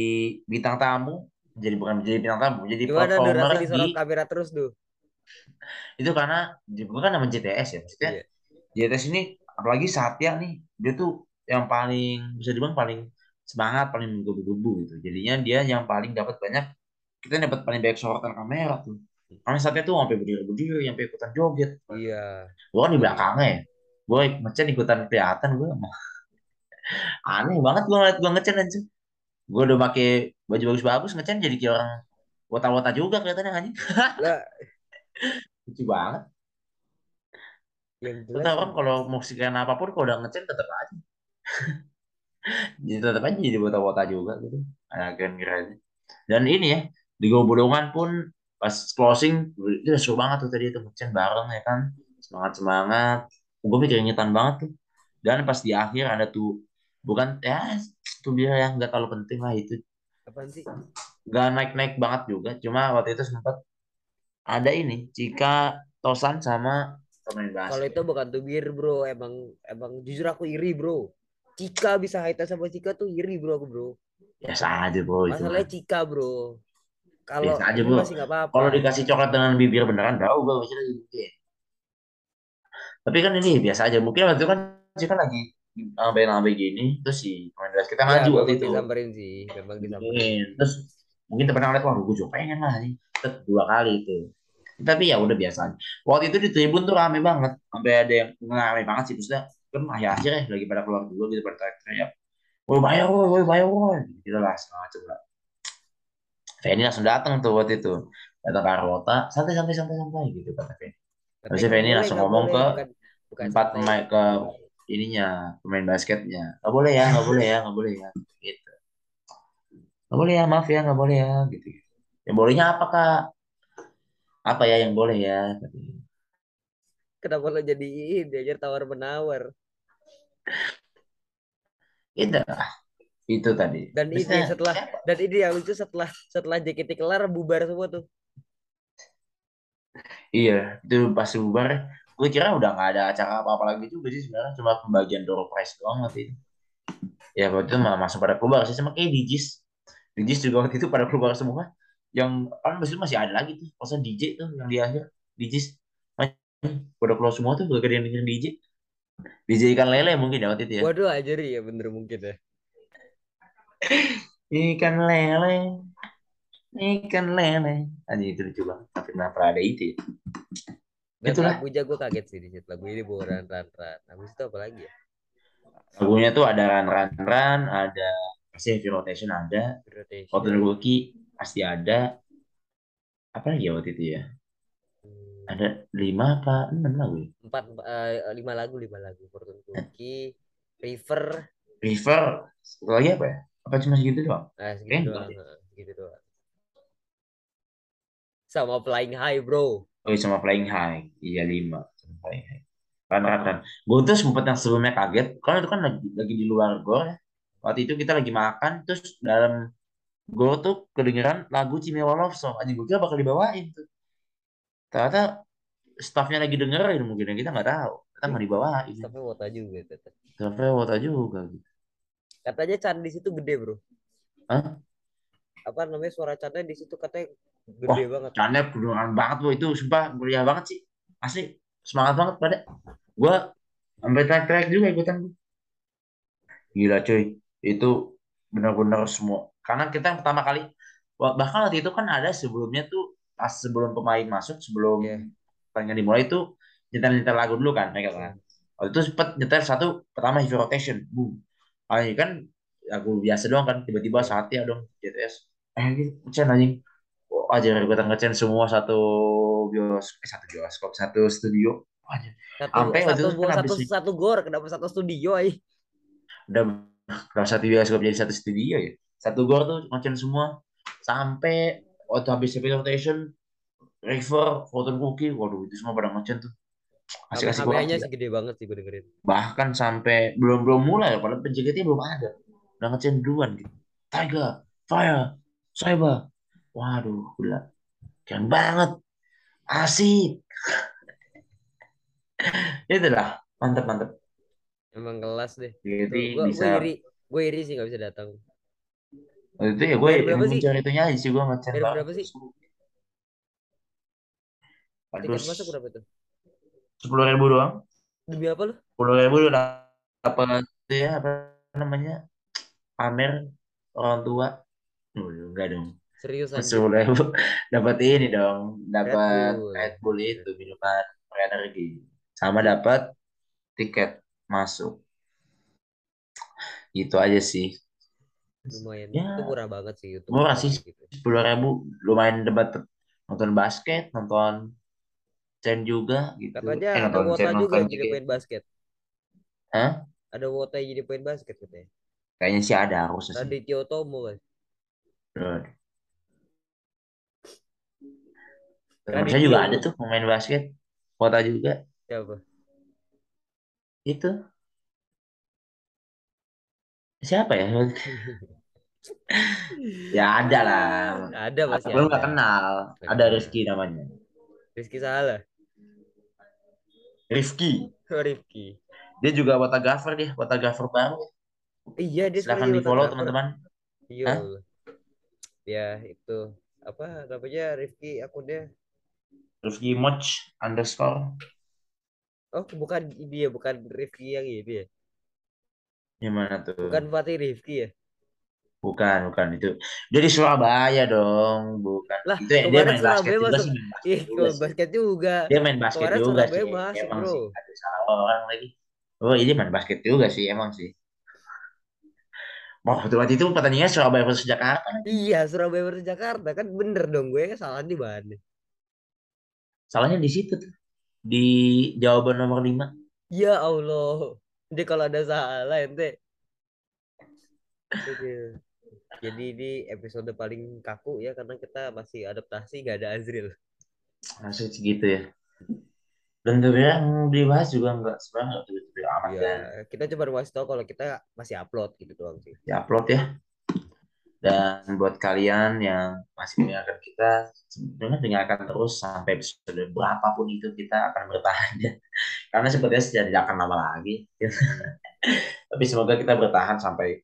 bintang tamu. Jadi bukan menjadi bintang tamu jadi Gimana tuh performer di kamera terus tuh? itu karena gue kan nama JTS ya maksudnya Iya. JTS ini apalagi Satya nih dia tuh yang paling bisa dibilang paling semangat paling menggebu-gebu gitu. Jadinya dia yang paling dapat banyak kita dapat paling banyak sorotan kamera tuh. Karena Satya tuh sampai berdiri-berdiri sampai ikutan joget. Iya. gue kan di belakangnya ya. Gue ngecen ikutan kelihatan gue aneh banget gue ngeliat gue ngecen aja gue udah pakai baju bagus-bagus ngecen jadi kayak orang wota-wota juga kelihatannya anjing. Lucu banget. Yang jelas kan kalau musikan apa pun kalau udah ngecen tetap aja. Jadi tetap aja jadi wota-wota juga gitu. Ada keren-kerennya. Dan ini ya, di Gobodongan pun pas closing itu udah seru banget tuh tadi itu ngecen bareng ya kan. Semangat-semangat. Gue mikir ingetan banget tuh. Dan pas di akhir ada tuh bukan ya tuh biar yang nggak terlalu penting lah itu apaan sih? nggak naik-naik banget juga cuma waktu itu sempat ada ini Cika Tosan sama pemain Kalau itu bukan tubir bro, emang emang jujur aku iri bro. Cika bisa haita sama Cika tuh iri bro aku bro. biasa aja bro itu Masalahnya Cika bro. Kalau aja, bro. masih apa-apa. kalau dikasih coklat dengan bibir beneran bau gue masih lagi mungkin tapi kan ini biasa aja mungkin waktu itu kan Cika lagi lambai-lambai gini terus si pemain basket kita Ya, maju waktu itu disamperin sih, memang disamperin. Terus mungkin temen ngeliat wah gue juga pengen lah nih dua kali itu tapi ya udah biasa aja. waktu itu di tribun tuh rame banget sampai ada yang rame banget sih maksudnya kan akhir akhir ya lagi pada keluar dulu gitu pada teriak woi bayar woi woi bayar woi gitu lah segala macam lah. Feni langsung datang tuh waktu itu. Datang ke Arwota santai santai santai santai gitu kata Feni. Nggak Feni langsung ngomong boleh. ke bukan, bukan empat pemain ke ininya pemain basketnya. Nggak boleh ya nggak boleh ya nggak boleh ya gitu. Nggak boleh ya maaf ya nggak boleh ya gitu yang bolehnya apa kak? Apa ya yang boleh ya. Kenapa lo jadi ini aja tawar menawar? Itu itu tadi. Dan ini Maksudnya, setelah dan ini yang lucu setelah setelah JKT kelar bubar semua tuh. iya itu pas bubar gue kira udah nggak ada acara apa apa lagi juga sih sebenarnya cuma pembagian door prize doang waktu itu. Ya waktu itu malah masuk pada keluar sih sama kayak Digis Digis juga waktu itu pada keluar semua. Yang kan masih masih ada lagi tuh masa DJ tuh yang di akhir Digis pada keluar semua tuh gak ada yang dengerin DJ DJ ikan lele mungkin ya waktu itu ya Waduh aja ya bener mungkin ya. ikan lele ikan lele aja itu lucu banget tapi kenapa ada itu ya? Dan Itulah. lagunya gue kaget sih di situ. Lagu ini bukan ran ran ran. Habis itu apa lagi ya? lagunya tuh ada run run run ada pasti heavy rotation ada Rotation. Hotel Rookie pasti ada apa lagi ya waktu itu ya Hmm, ada lima apa enam lagu ya? Empat eh, lima lagu lima lagu. Fortune Cookie, River, River satu lagi apa ya? Apa cuma segitu doang? Nah segitu doang. Heeh, Segitu doang. Sama Flying High bro. oh iya, sama Flying High. Iya lima. Sama Flying High. Run run run gue tuh sempet yang sebelumnya kaget karena itu kan lagi, lagi di luar gor ya. Waktu itu kita lagi makan terus dalam gor tuh kedengeran lagu Cimewa Love Song. Anjing gue kira bakal dibawain tuh ternyata staffnya lagi dengerin mungkin yang kita nggak tahu. Kita nggak dibawain. Tapi wota juga tetap. sampai wota juga gitu. Katanya Chan di situ gede bro. Hah? Apa namanya suara Channya di situ katanya gede banget. Channya kedengeran banget loh itu sumpah meriah banget sih. Asli semangat banget pada gue sampai teriak-teriak juga ikutan gue gila cuy. Itu benar-benar semua. Karena kita yang pertama kali wah, bahkan waktu itu kan ada sebelumnya tuh pas sebelum pemain masuk sebelum Iya. pertandingan dimulai itu nyetel-nyetel lagu dulu kan mereka kan? Waktu itu sempet nyetel satu pertama heavy rotation boom. Ah ini kan? Lagu biasa doang kan tiba-tiba Iya. Satya dong JTS eh ini ngecen anjing. Oh, aja gue ngecen semua satu bios eh satu bioskop satu studio. Aja Satu Sampai waktu satu itu kan satu, habis- satu gor kenapa satu studio ay? udah kalau satu bioskop jadi satu studio ya? Satu gor tuh ngecen semua. Sampai waktu habis heavy rotation River, Photon Cookie, waduh itu semua pada ngecen tuh. Kasih HB-nya kurang sih gede banget sih gue dengerin. bahkan sampai belum belum mulai padahal penjagatnya belum ada. Udah ngecen duluan gitu. Tiger Fire Cyber. Waduh gila. Keren banget. Asik. Itu lah mantep mantep. Emang kelas deh. jadi Gue bisa iri, gue iri sih nggak bisa datang. Waktu itu ya gue Bayar yang berapa sih? mencari itunya aja sih gue ngecen banget berapa sih? Tiket masuk berapa tuh? sepuluh ribu doang Demi apa lu? sepuluh ribu udah dapat itu ya apa namanya pamer orang tua Oh, enggak dong Serius anjir. sepuluh ribu dapat ini dong dapat. Red Bull itu minuman energi sama dapat tiket masuk itu aja sih Lumayan. Ya. Itu murah banget sih untuk Murah sih. gitu. sepuluh ribu lumayan debat nonton basket nonton Sen juga gitu. Katanya eh, ada Wota juga jadi pemain basket. Hah? Ada Wota jadi pemain basket katanya. Kayaknya sih ada harusnya sih. Raditya Tomo kan. Temen Raditya. saya juga ada tuh pemain basket. Kota juga. Siapa? Itu. Siapa ya? ya ada lah. Ada masih Belum nggak kenal. Ada. Rifki namanya. Rizky Salah. Rifki. Oh, Rifki. Dia juga fotografer dia, fotografer baru. Iya dia Silahkan di follow teman-teman. Iya. Ya itu apa namanya Rifki akunnya? Rifki Moch underscore. Oh bukan dia bukan Rifki yang ini ya. Gimana tuh? Bukan Fatih Rifki ya. Bukan, bukan itu. Dia di Surabaya dong, bukan. Lah, itu ya, dia main basket Surabaya juga masuk- sih, main basket Ih, juga kalau sih. basket juga. Dia main basket Kemarin juga Surabaya sih. masuk, emang bro. sih, ada salah orang lagi. Oh, ini main basket juga sih, emang sih. Mau waktu waktu itu pertandingannya Surabaya versus Jakarta. Iya, Surabaya versus Jakarta kan bener dong gue salah di mana? Salahnya di situ tuh. Di jawaban nomor 5. Ya Allah. Jadi kalau ada salah ente. Jadi ini episode paling kaku ya karena kita masih adaptasi gak ada Azril. Maksud segitu ya. Dan yang dibahas juga enggak sebenarnya enggak begitu amat Ya, kan. kita cuma masih tahu kalau kita masih upload gitu doang sih. Di upload ya. Dan buat kalian yang masih mendengarkan kita, sebenarnya dengarkan terus sampai episode berapapun itu kita akan bertahan ya. Karena sepertinya sudah tidak akan lama lagi. Tapi semoga kita bertahan sampai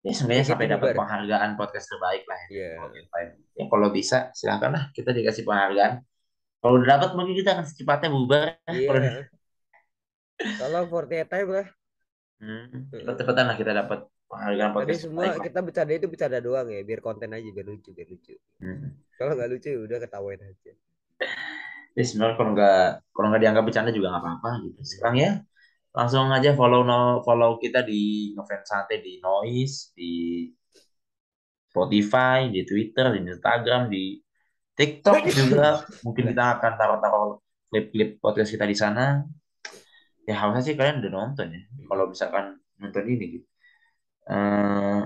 ya sebenarnya Sampai kita dapat penghargaan podcast terbaik lah ya. Iya. Ya kalau bisa silakan lah kita dikasih penghargaan. Kalau udah dapat mungkin kita akan secepatnya bubar. Kalau Iya. Tolong 48 time lah. Hmm, cepet-cepetan lah kita dapat penghargaan podcast semua terbaik kita bercanda itu bercanda doang ya, biar konten aja, biar lucu, biar lucu. Hmm. Kalau nggak lucu udah ketawain aja. Ya sebenarnya kalau nggak kalau nggak dianggap bercanda juga nggak apa-apa gitu. Sekarang ya langsung aja follow no, follow kita di Ngefans Santai di Noise, di Spotify, di Twitter, di Instagram, di TikTok juga. Mungkin kita akan taruh-taruh klip-klip podcast kita di sana. Ya harusnya sih kalian udah nonton ya. Kalau misalkan nonton ini gitu. Eh,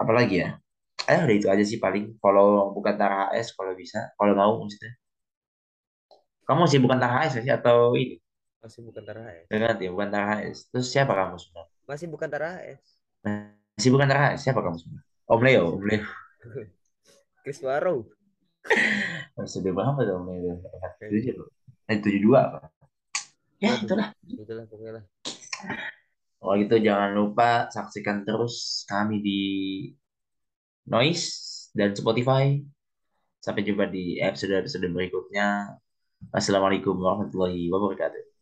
apalagi ya? Eh udah itu aja sih paling. Follow bukan Tara HS kalau bisa. Kalau mau maksudnya. Kamu sih bukan Tara HS sih atau ini? Masih bukan Tara AS. Dengar ya, bukan Tara HS. Terus siapa kamu sebenarnya? Masih bukan Tara AS. Masih bukan Tara HS. Siapa kamu sebenarnya? Om Leo, Om Leo. Chris Warrow. Sudah berapa tuh Om Leo? Tujuh. Eh tujuh dua apa? Ya itulah. Itulah pokoknya lah. Kalau gitu jangan lupa saksikan terus kami di Noise dan Spotify. Sampai jumpa di episode-episode berikutnya. Wassalamualaikum warahmatullahi wabarakatuh.